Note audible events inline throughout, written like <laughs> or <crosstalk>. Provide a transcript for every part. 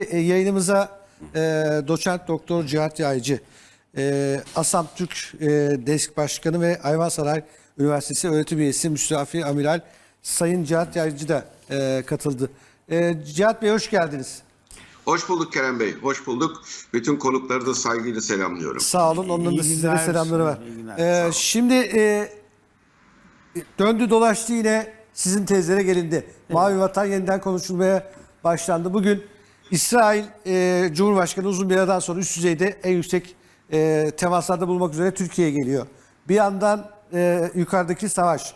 E, yayınımıza e, doçent doktor Cihat Yaycı, e, Asam Türk e, Desk Başkanı ve Ayvansaray Üniversitesi öğretim üyesi Müstafi Amiral Sayın Cihat Yaycı da e, katıldı. E, Cihat Bey hoş geldiniz. Hoş bulduk Kerem Bey, hoş bulduk. Bütün konukları da saygıyla selamlıyorum. Sağ olun. Onların da sizlere selamları var. E, olun. şimdi e, döndü dolaştı yine sizin tezlere gelindi. Mavi Vatan yeniden konuşulmaya başlandı. Bugün İsrail e, Cumhurbaşkanı uzun bir aradan sonra üst düzeyde en yüksek e, temaslarda bulmak üzere Türkiye'ye geliyor. Bir yandan e, yukarıdaki savaş.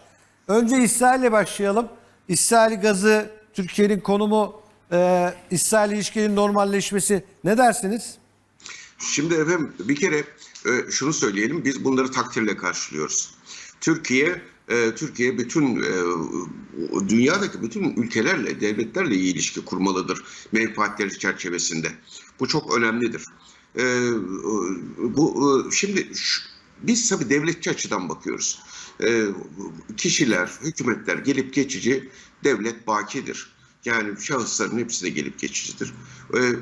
Önce İsrail'le başlayalım. İsrail gazı, Türkiye'nin konumu, e, İsrail ilişkilerinin normalleşmesi ne dersiniz? Şimdi efendim bir kere e, şunu söyleyelim, biz bunları takdirle karşılıyoruz. Türkiye, e, Türkiye bütün e, dünyadaki bütün ülkelerle, devletlerle iyi ilişki kurmalıdır menfaatleri çerçevesinde. Bu çok önemlidir. E, bu şimdi biz tabii devletçi açıdan bakıyoruz. Kişiler, hükümetler gelip geçici, devlet bakidir. Yani şahısların hepsi de gelip geçicidir.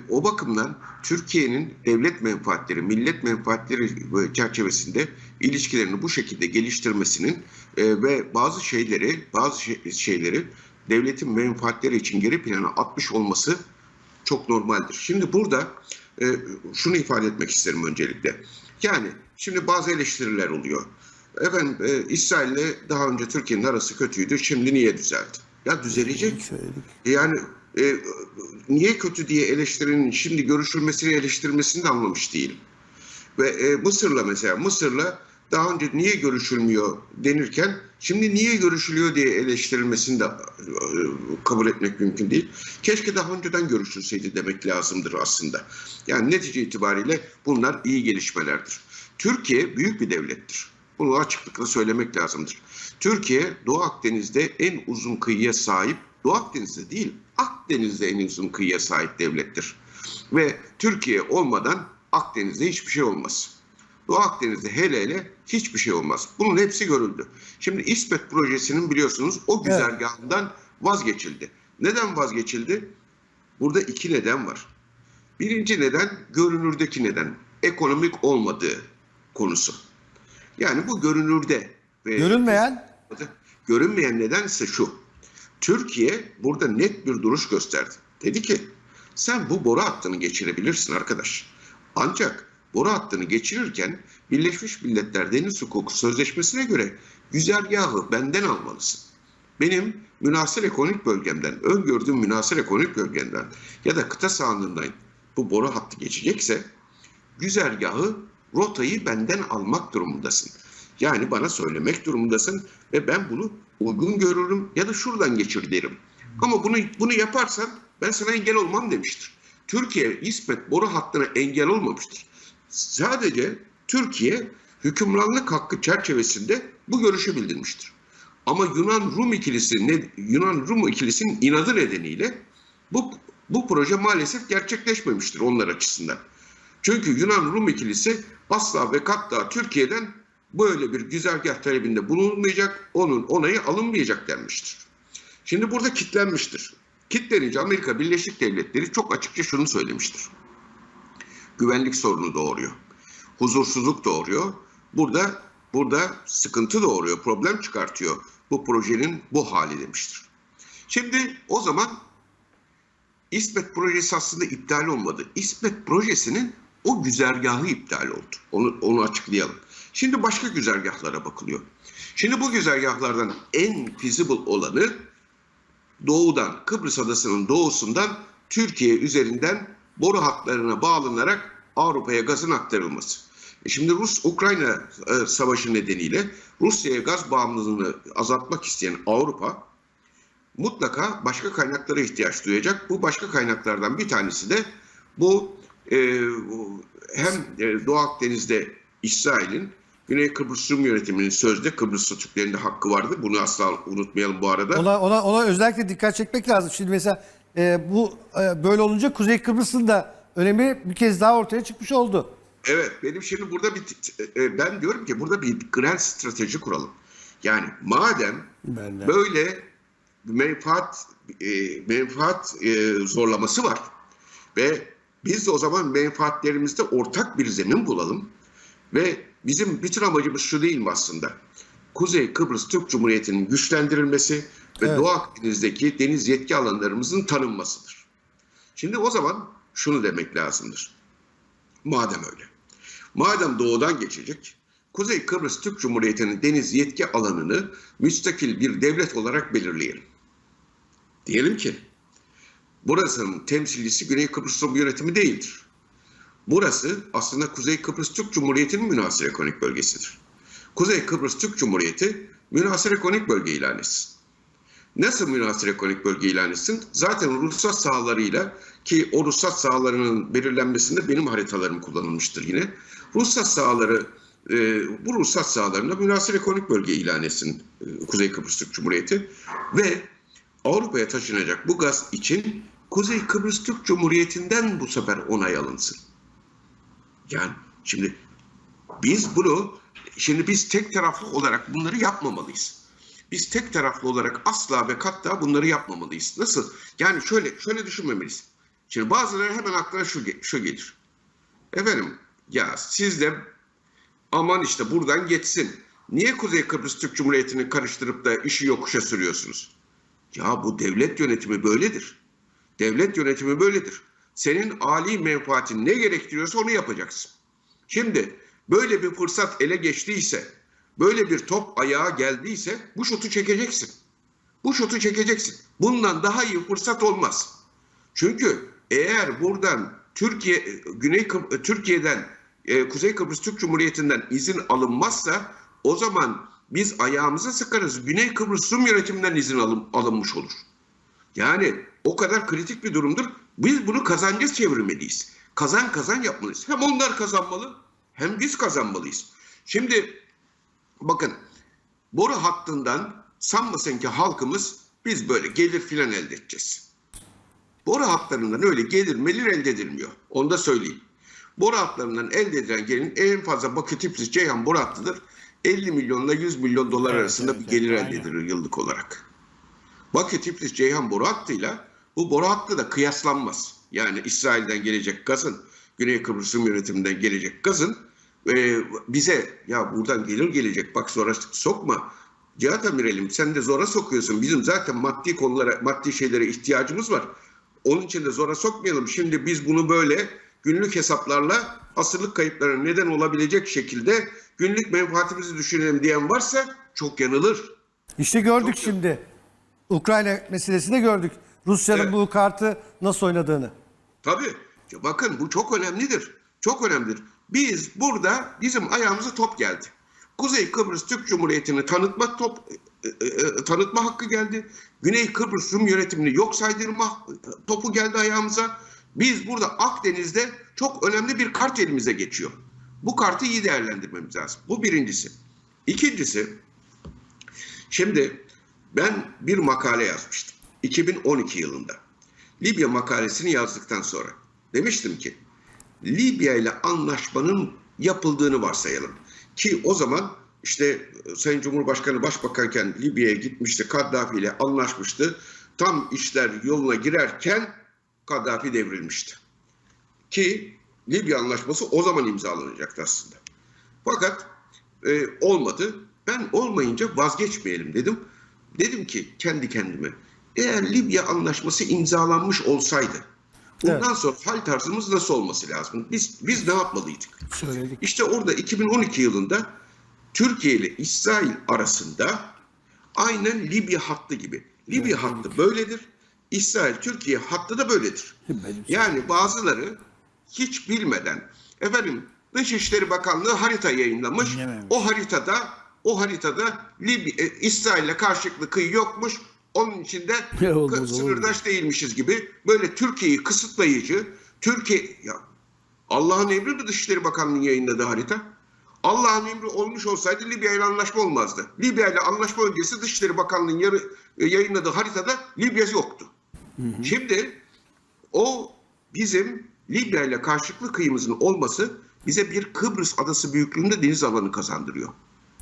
O bakımdan Türkiye'nin devlet menfaatleri, millet menfaatleri çerçevesinde ilişkilerini bu şekilde geliştirmesinin e, ve bazı şeyleri, bazı şey- şeyleri devletin menfaatleri için geri plana atmış olması çok normaldir. Şimdi burada e, şunu ifade etmek isterim öncelikle. Yani şimdi bazı eleştiriler oluyor. Efendim e, İsrail'le daha önce Türkiye'nin arası kötüydü. Şimdi niye düzeldi? Ya düzelecek. Yani e, niye kötü diye eleştirinin şimdi görüşülmesini eleştirmesini de anlamış değilim. Ve e, Mısır'la mesela Mısır'la daha önce niye görüşülmüyor denirken şimdi niye görüşülüyor diye eleştirilmesini de e, kabul etmek mümkün değil. Keşke daha önceden görüşülseydi demek lazımdır aslında. Yani netice itibariyle bunlar iyi gelişmelerdir. Türkiye büyük bir devlettir. Bunu açıklıkla söylemek lazımdır. Türkiye Doğu Akdeniz'de en uzun kıyıya sahip, Doğu Akdeniz'de değil, Akdeniz'de en uzun kıyıya sahip devlettir. Ve Türkiye olmadan Akdeniz'de hiçbir şey olmaz. Doğu Akdeniz'de hele hele hiçbir şey olmaz. Bunun hepsi görüldü. Şimdi İsmet projesinin biliyorsunuz o güzergahından vazgeçildi. Neden vazgeçildi? Burada iki neden var. Birinci neden görünürdeki neden. Ekonomik olmadığı konusu. Yani bu görünürde. Ve Görünmeyen Görünmeyen neden ise şu. Türkiye burada net bir duruş gösterdi. Dedi ki sen bu boru hattını geçirebilirsin arkadaş. Ancak boru hattını geçirirken Birleşmiş Milletler Deniz Hukuku Sözleşmesi'ne göre güzergahı benden almalısın. Benim münasır ekonomik bölgemden, öngördüğüm münasır ekonomik bölgemden ya da kıta sahanlığından bu boru hattı geçecekse güzergahı, rotayı benden almak durumundasın. Yani bana söylemek durumundasın ve ben bunu uygun görürüm ya da şuradan geçir derim. Ama bunu bunu yaparsan ben sana engel olmam demiştir. Türkiye İsmet boru hattına engel olmamıştır. Sadece Türkiye hükümranlık hakkı çerçevesinde bu görüşü bildirmiştir. Ama Yunan Rum ikilisi ne Yunan Rum ikilisinin inadı nedeniyle bu bu proje maalesef gerçekleşmemiştir onlar açısından. Çünkü Yunan Rum ikilisi asla ve katta Türkiye'den böyle bir güzergah talebinde bulunmayacak, onun onayı alınmayacak denmiştir. Şimdi burada kitlenmiştir. Kitlenince Amerika Birleşik Devletleri çok açıkça şunu söylemiştir. Güvenlik sorunu doğuruyor. Huzursuzluk doğuruyor. Burada burada sıkıntı doğuruyor, problem çıkartıyor bu projenin bu hali demiştir. Şimdi o zaman İsmet projesi aslında iptal olmadı. İsmet projesinin o güzergahı iptal oldu. Onu, onu açıklayalım. Şimdi başka güzergahlara bakılıyor. Şimdi bu güzergahlardan en feasible olanı doğudan, Kıbrıs Adası'nın doğusundan Türkiye üzerinden boru hatlarına bağlanarak Avrupa'ya gazın aktarılması. E Şimdi Rus-Ukrayna e, savaşı nedeniyle Rusya'ya gaz bağımlılığını azaltmak isteyen Avrupa mutlaka başka kaynaklara ihtiyaç duyacak. Bu başka kaynaklardan bir tanesi de bu e, hem Doğu Akdeniz'de İsrail'in Güney Kıbrıs Rum yönetiminin sözde Kıbrıs Türklerinde hakkı vardı. Bunu asla unutmayalım bu arada. Ona ona ona özellikle dikkat çekmek lazım. Şimdi mesela e, bu e, böyle olunca Kuzey Kıbrıs'ın da önemi bir kez daha ortaya çıkmış oldu. Evet, benim şimdi burada bir e, ben diyorum ki burada bir grand strateji kuralım. Yani madem Ben de. böyle menfaat e, menfaat e, zorlaması var. Ve biz de o zaman menfaatlerimizde ortak bir zemin bulalım. Ve bizim bütün amacımız şu değil mi aslında? Kuzey Kıbrıs Türk Cumhuriyeti'nin güçlendirilmesi ve Evet. Doğu Akdeniz'deki deniz yetki alanlarımızın tanınmasıdır. Şimdi o zaman şunu demek lazımdır. Madem öyle. Madem doğudan geçecek, Kuzey Kıbrıs Türk Cumhuriyeti'nin deniz yetki alanını müstakil bir devlet olarak belirleyelim. Diyelim ki burasının temsilcisi Güney Kıbrıs Rum yönetimi değildir. Burası aslında Kuzey Kıbrıs Türk Cumhuriyeti'nin münhasır ekonomik bölgesidir. Kuzey Kıbrıs Türk Cumhuriyeti münhasır ekonomik bölge ilan etsin. Nasıl münhasır ekonomik bölge ilan etsin? Zaten ruhsat sahalarıyla ki o ruhsat sahalarının belirlenmesinde benim haritalarım kullanılmıştır yine. Ruhsat sahaları e, bu ruhsat sahalarına münhasır ekonomik bölge ilan etsin e, Kuzey Kıbrıs Türk Cumhuriyeti ve Avrupa'ya taşınacak bu gaz için Kuzey Kıbrıs Türk Cumhuriyeti'nden bu sefer onay alınsın. Yani şimdi biz bunu şimdi biz tek taraflı olarak bunları yapmamalıyız. Biz tek taraflı olarak asla ve katta bunları yapmamalıyız. Nasıl? Yani şöyle şöyle düşünmemeliyiz. Şimdi bazıları hemen aklına şu, şu gelir. Efendim ya siz de aman işte buradan geçsin. Niye Kuzey Kıbrıs Türk Cumhuriyeti'ni karıştırıp da işi yokuşa sürüyorsunuz? Ya bu devlet yönetimi böyledir. Devlet yönetimi böyledir. Senin âli menfaatin ne gerektiriyorsa onu yapacaksın. Şimdi böyle bir fırsat ele geçtiyse, böyle bir top ayağa geldiyse bu şutu çekeceksin. Bu şutu çekeceksin. Bundan daha iyi fırsat olmaz. Çünkü eğer buradan Türkiye Güney Kıbr- Türkiye'den e, Kuzey Kıbrıs Türk Cumhuriyeti'nden izin alınmazsa o zaman biz ayağımıza sıkarız. Güney Kıbrıs Rum yönetiminden izin alın, alınmış olur. Yani o kadar kritik bir durumdur. Biz bunu kazanca çevirmeliyiz. Kazan kazan yapmalıyız. Hem onlar kazanmalı hem biz kazanmalıyız. Şimdi bakın boru hattından sanmasın ki halkımız biz böyle gelir filan elde edeceğiz. Boru hatlarından öyle gelir melir elde edilmiyor. Onu da söyleyeyim. Boru hatlarından elde edilen gelirin en fazla Bakü Tiflis Ceyhan boru hattıdır. 50 milyonla 100 milyon dolar Evet, arasında evet, bir gelir evet, elde edilir yıllık olarak. Bakü Tiflis Ceyhan boru hattıyla bu boru hattı da kıyaslanmaz. Yani İsrail'den gelecek gazın, Güney Kıbrıs Rum yönetiminden gelecek gazın e, bize ya buradan gelir gelecek bak sonra sokma. Cihat Amirelim sen de zora sokuyorsun. Bizim zaten maddi konulara, maddi şeylere ihtiyacımız var. Onun için de zora sokmayalım. Şimdi biz bunu böyle günlük hesaplarla asırlık kayıplarına neden olabilecek şekilde günlük menfaatimizi düşünelim diyen varsa çok yanılır. İşte gördük Çok- şimdi. Ukrayna meselesinde gördük. Rusya'nın Evet. bu kartı nasıl oynadığını. Tabii. Bakın bu çok önemlidir. Çok önemlidir. Biz burada bizim ayağımıza top geldi. Kuzey Kıbrıs Türk Cumhuriyeti'ni tanıtma top e, e, e, tanıtma hakkı geldi. Güney Kıbrıs Rum yönetimini yok saydırma topu geldi ayağımıza. Biz burada Akdeniz'de çok önemli bir kart elimize geçiyor. Bu kartı iyi değerlendirmemiz lazım. Bu birincisi. İkincisi, şimdi ben bir makale yazmıştım. 2012 yılında. Libya makalesini yazdıktan sonra demiştim ki Libya ile anlaşmanın yapıldığını varsayalım. Ki o zaman işte Sayın Cumhurbaşkanı başbakanken Libya'ya gitmişti, Kaddafi ile anlaşmıştı. Tam işler yoluna girerken Kaddafi devrilmişti. Ki Libya anlaşması o zaman imzalanacaktı aslında. Fakat e, olmadı. Ben olmayınca vazgeçmeyelim dedim. Dedim ki kendi kendime eğer Libya anlaşması imzalanmış olsaydı bundan Evet. sonra hal tarzımız nasıl olması lazım? Biz biz ne yapmalıydık? Söyledik. İşte orada 2012 yılında Türkiye ile İsrail arasında aynen Libya hattı gibi. Libya hattı böyledir. İsrail Türkiye hattı da böyledir. Yani bazıları hiç bilmeden efendim Dışişleri Bakanlığı harita yayınlamış. Dinlememiş. O haritada o haritada Libya, e, İsrail'le karşılıklı kıyı yokmuş. Onun için de sınırdaş değilmişiz gibi böyle Türkiye'yi kısıtlayıcı Türkiye ya Allah'ın emri mi Dışişleri Bakanlığı'nın yayınladığı harita? Allah'ın emri olmuş olsaydı Libya ile anlaşma olmazdı. Libya ile anlaşma öncesi Dışişleri Bakanlığı'nın yarı, e, yayınladığı haritada Libya yoktu. Şimdi o bizim Libya ile karşılıklı kıyımızın olması bize bir Kıbrıs adası büyüklüğünde deniz alanı kazandırıyor.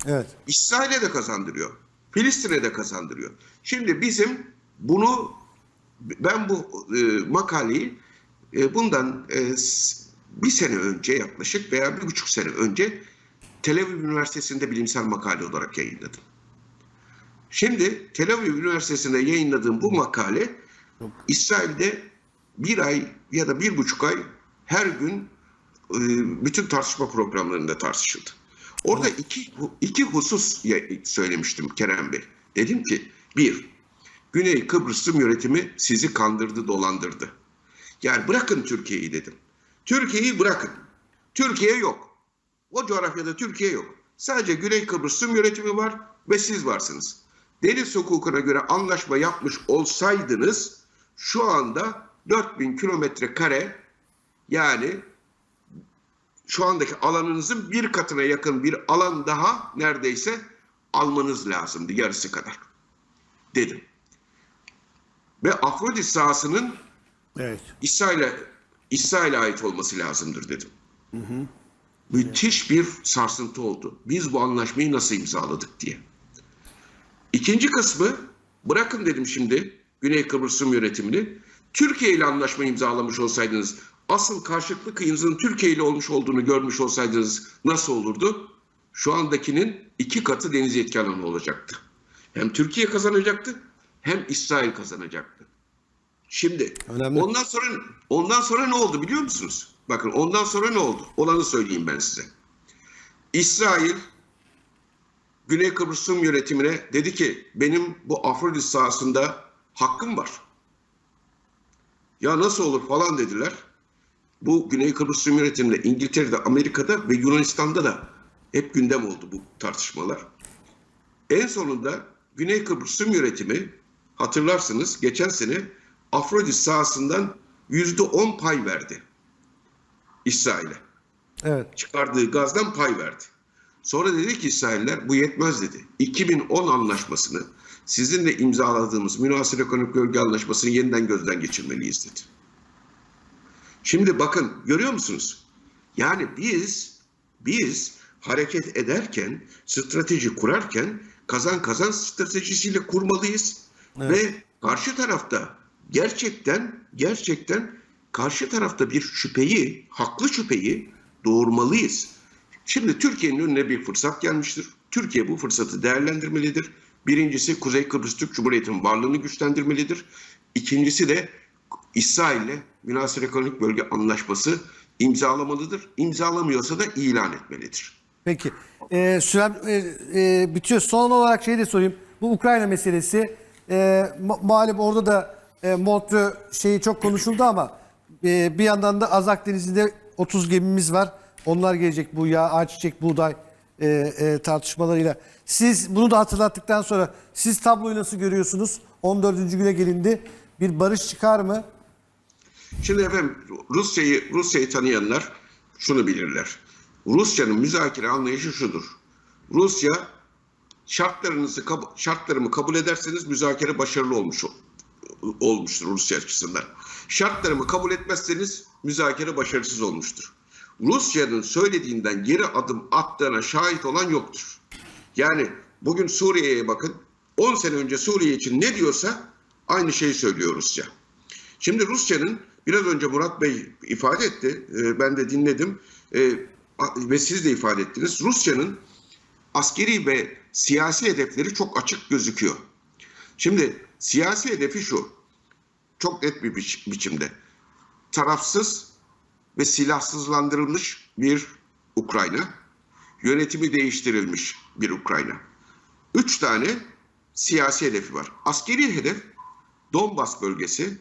Evet. İsrail'e de kazandırıyor. Filistin'e de kazandırıyor. Şimdi bizim bunu ben bu e, makaleyi e, bundan e, bir sene önce yaklaşık veya bir buçuk sene önce Tel Aviv Üniversitesi'nde bilimsel makale olarak yayınladım. Şimdi Tel Aviv Üniversitesi'nde yayınladığım bu makale İsrail'de bir ay ya da bir buçuk ay her gün e, bütün tartışma programlarında tartışıldı. Orada iki, iki husus söylemiştim Kerem Bey. Dedim ki bir, Güney Kıbrıs Rum yönetimi sizi kandırdı, dolandırdı. Yani bırakın Türkiye'yi dedim. Türkiye'yi bırakın. Türkiye yok. O coğrafyada Türkiye yok. Sadece Güney Kıbrıs Rum yönetimi var ve siz varsınız. Deniz hukukuna göre anlaşma yapmış olsaydınız şu anda 4000 kilometre kare yani şu andaki alanınızın bir katına yakın bir alan daha neredeyse almanız lazımdı yarısı kadar dedim. Ve Afrodit sahasının Evet. İsrail'e İsrail'e ait olması lazımdır dedim. Müthiş bir sarsıntı oldu. Biz bu anlaşmayı nasıl imzaladık diye. İkinci kısmı bırakın dedim şimdi Güney Kıbrıs Rum yönetimini. Türkiye ile anlaşma imzalamış olsaydınız, asıl karşılıklı kıyımızın Türkiye ile olmuş olduğunu görmüş olsaydınız nasıl olurdu? Şu andakinin iki katı deniz yetki alanı olacaktı. Hem Türkiye kazanacaktı hem İsrail kazanacaktı. Şimdi Önemli. ondan sonra ondan sonra ne oldu biliyor musunuz? Bakın ondan sonra ne oldu? Olanı söyleyeyim ben size. İsrail Güney Kıbrıs Rum yönetimine dedi ki benim bu Afrodit sahasında hakkım var. Ya nasıl olur falan dediler. Bu Güney Kıbrıs Rum yönetiminde İngiltere'de, Amerika'da ve Yunanistan'da da hep gündem oldu bu tartışmalar. En sonunda Güney Kıbrıs Rum yönetimi hatırlarsınız geçen sene Afrodit sahasından yüzde on pay verdi İsrail'e. Evet. Çıkardığı gazdan pay verdi. Sonra dedi ki İsrailler bu yetmez dedi. 2010 anlaşmasını sizinle imzaladığımız münasır ekonomik bölge anlaşmasını yeniden gözden geçirmeliyiz dedi. Şimdi bakın görüyor musunuz? Yani biz biz hareket ederken, strateji kurarken kazan kazan stratejisiyle kurmalıyız. Ve karşı tarafta gerçekten gerçekten karşı tarafta bir şüpheyi, haklı şüpheyi doğurmalıyız. Şimdi Türkiye'nin önüne bir fırsat gelmiştir. Türkiye bu fırsatı değerlendirmelidir. Birincisi Kuzey Kıbrıs Türk Cumhuriyeti'nin varlığını güçlendirmelidir. İkincisi de İsrail'le Münasır Ekonomik Bölge Anlaşması imzalamalıdır. İmzalamıyorsa da ilan etmelidir. Peki. Ee, sürem e, e, bitiyor. Son olarak şey de sorayım. Bu Ukrayna meselesi e, ma- malum orada da e, Montreux şeyi çok konuşuldu ama e, bir yandan da Azak Denizi'nde 30 gemimiz var. Onlar gelecek bu yağ, ayçiçek, buğday e, e, tartışmalarıyla. Siz bunu da hatırlattıktan sonra siz tabloyu nasıl görüyorsunuz? 14. güne gelindi. Bir barış çıkar mı? Şimdi efendim Rusya'yı Rusya'yı tanıyanlar şunu bilirler. Rusya'nın müzakere anlayışı şudur. Rusya şartlarınızı şartlarımı kabul ederseniz müzakere başarılı olmuş ol- olmuştur Rusya açısından. Şartlarımı kabul etmezseniz müzakere başarısız olmuştur. Rusya'nın söylediğinden geri adım attığına şahit olan yoktur. Yani bugün Suriye'ye bakın. 10 sene önce Suriye için ne diyorsa aynı şeyi söylüyor Rusya. Şimdi Rusya'nın biraz önce Murat Bey ifade etti, e, ben de dinledim e, a- ve siz de ifade ettiniz. Rusya'nın askeri ve siyasi hedefleri çok açık gözüküyor. Şimdi siyasi hedefi şu, çok net bir biç- biçimde. Tarafsız ve silahsızlandırılmış bir Ukrayna, yönetimi değiştirilmiş bir Ukrayna. Üç tane siyasi hedefi var. Askeri hedef Donbas bölgesi,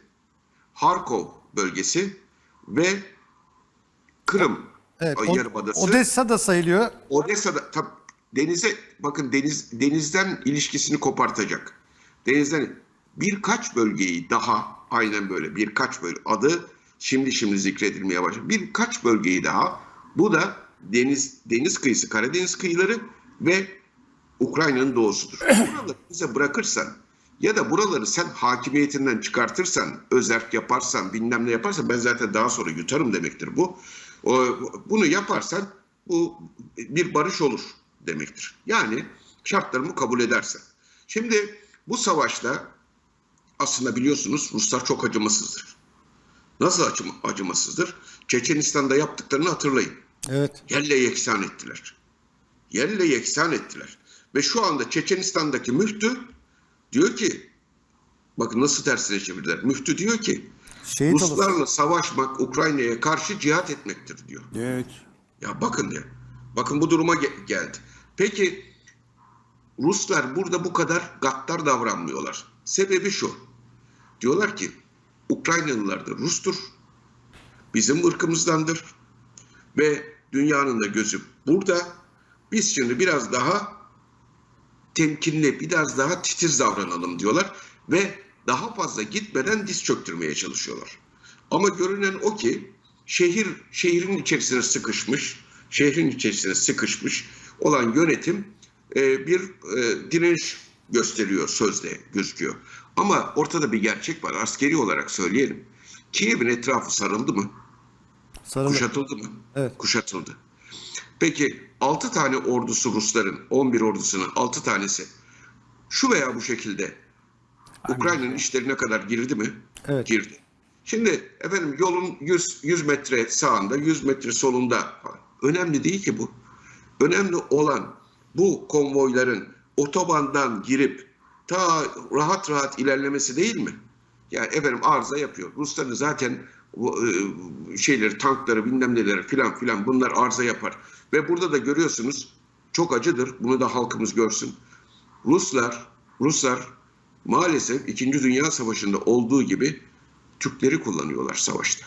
Harkov bölgesi ve Kırım Evet. yarımadası. Odessa da sayılıyor. Odessa'da tab denize bakın deniz denizden ilişkisini kopartacak. Denizden birkaç bölgeyi daha aynen böyle birkaç bölge adı şimdi şimdi zikredilmeye başladı. Birkaç bölgeyi daha bu da deniz deniz kıyısı Karadeniz kıyıları ve Ukrayna'nın doğusudur. <clears throat> Buraları bize bırakırsan ya da buraları sen hakimiyetinden çıkartırsan, özerk yaparsan, bilmem ne yaparsan ben zaten daha sonra yutarım demektir bu. O, bunu yaparsan bu bir barış olur demektir. Yani şartlarımı kabul edersen. Şimdi bu savaşta aslında biliyorsunuz Ruslar çok acımasızdır. Nasıl acım- acımasızdır? Çeçenistan'da yaptıklarını hatırlayın. Evet. Yerle yeksan ettiler. Yerle yeksan ettiler. Ve şu anda Çeçenistan'daki müftü diyor ki bakın nasıl tersine çevirdiler. Müftü diyor ki Şehit. Ruslarla savaşmak Ukrayna'ya karşı cihat etmektir diyor. Evet. Ya bakın ya. Bakın bu duruma ge- geldi. Peki Ruslar burada bu kadar gaddar davranmıyorlar. Sebebi şu. Diyorlar ki Ukraynalılar da Rustur. Bizim ırkımızdandır. Ve dünyanın da gözü burada. Biz şimdi biraz daha temkinli, biraz daha titiz davranalım diyorlar. Ve daha fazla gitmeden diz çöktürmeye çalışıyorlar. Ama görünen o ki şehir şehrin içerisine sıkışmış, şehrin içerisine sıkışmış olan yönetim e, bir e, direnç gösteriyor sözde gözüküyor. Ama ortada bir gerçek var. Askeri olarak söyleyelim. Kiev'in etrafı sarıldı mı? Sarılı. Kuşatıldı mı? Evet. Kuşatıldı. Peki 6 tane ordusu Rusların, 11 ordusunun 6 tanesi şu veya bu şekilde Ukrayna'nın işlerine kadar girdi mi? Evet. Girdi. Şimdi efendim yolun 100, 100 metre sağında, 100 metre solunda. Önemli değil ki bu. Önemli olan bu konvoyların otobandan girip ta rahat rahat ilerlemesi değil mi? Yani efendim arıza yapıyor. Rusların zaten şeyleri, tankları, bilmem neleri filan filan bunlar arıza yapar. Ve burada da görüyorsunuz çok acıdır. Bunu da halkımız görsün. Ruslar, Ruslar maalesef 2. Dünya Savaşı'nda olduğu gibi Türkleri kullanıyorlar savaşta.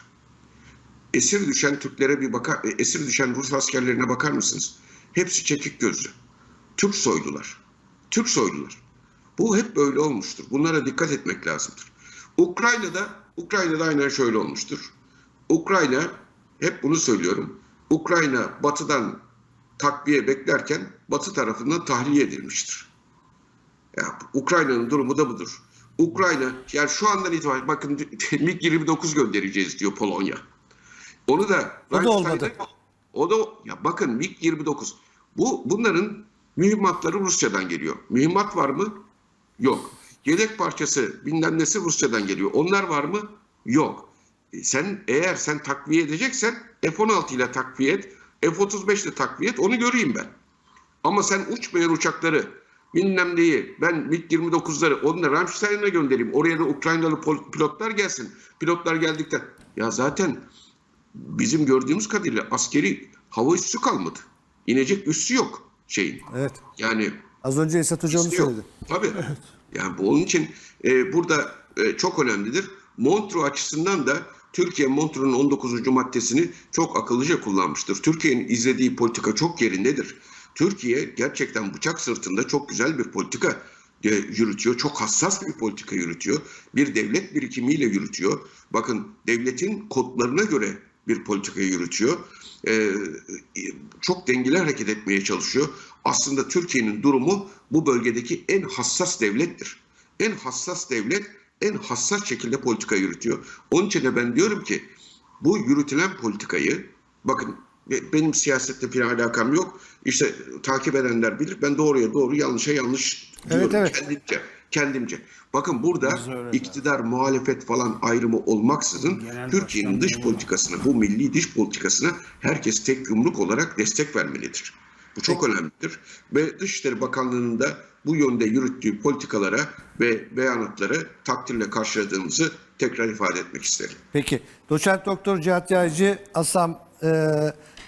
Esir düşen Türklere bir bakar, e, esir düşen Rus askerlerine bakar mısınız? Hepsi çekik gözlü. Türk soylular. Türk soylular. Bu hep böyle olmuştur. Bunlara dikkat etmek lazımdır. Ukrayna'da Ukrayna'da aynen şöyle olmuştur. Ukrayna hep bunu söylüyorum. Ukrayna batıdan takviye beklerken batı tarafından tahliye edilmiştir. Ya, Ukrayna'nın durumu da budur. Ukrayna yani şu andan itibaren bakın <laughs> MiG-29 göndereceğiz diyor Polonya. Onu da O da olmadı. O da ya bakın MiG-29 bu bunların mühimmatları Rusya'dan geliyor. Mühimmat var mı? Yok. Yedek parçası bilmem nesi Rusya'dan geliyor. Onlar var mı? Yok. E, Sen eğer sen takviye edeceksen F-16 ile takviye et, F-35 ile takviye et onu göreyim ben. Ama sen uçmayan uçakları bilmem neyi ben MiG-29'ları onunla Ramstein'e göndereyim. Oraya da Ukraynalı pilotlar gelsin. Pilotlar geldikten ya zaten bizim gördüğümüz kadarıyla askeri hava üssü kalmadı. İnecek üssü yok şeyin. Evet. Yani Az önce Esat Hoca onu söyledi. Tabii. Yani bu onun için e, burada e, çok önemlidir. Montreux açısından da Türkiye Montreux'un 19. maddesini çok akıllıca kullanmıştır. Türkiye'nin izlediği politika çok yerindedir. Türkiye gerçekten bıçak sırtında çok güzel bir politika e, yürütüyor. Çok hassas bir politika yürütüyor. Bir devlet birikimiyle yürütüyor. Bakın devletin kodlarına göre bir politika yürütüyor. E, e, çok dengeli hareket etmeye çalışıyor. Aslında Türkiye'nin durumu bu bölgedeki en hassas devlettir. En hassas devlet en hassas şekilde politika yürütüyor. Onun için de ben diyorum ki bu yürütülen politikayı bakın be- benim siyasette bir alakam yok. İşte takip edenler bilir. Ben doğruya doğru yanlışa yanlış diyorum evet. kendimce. Kendimce. Bakın burada iktidar, muhalefet falan ayrımı olmaksızın Türkiye'nin dış politikasına, bu milli dış politikasına herkes tek yumruk olarak destek vermelidir. Bu çok önemlidir. Ve Dışişleri Bakanlığı'nın da bu yönde yürüttüğü politikalara ve beyanatlara takdirle karşıladığımızı tekrar ifade etmek isterim. Peki. Doçent Doktor Cihat Yaycı, ASAM e,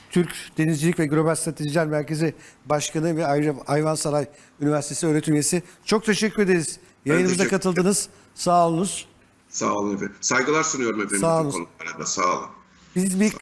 Türk Denizcilik ve Global Stratejiler Merkezi Başkanı ve ayrıca Hayvansaray Üniversitesi öğretim üyesi. Çok teşekkür ederiz. Yayınımıza katıldınız. Sağ olunuz. Sağ olun efendim. Saygılar sunuyorum efendim. Sağ olun. Sağ olun. Biz bir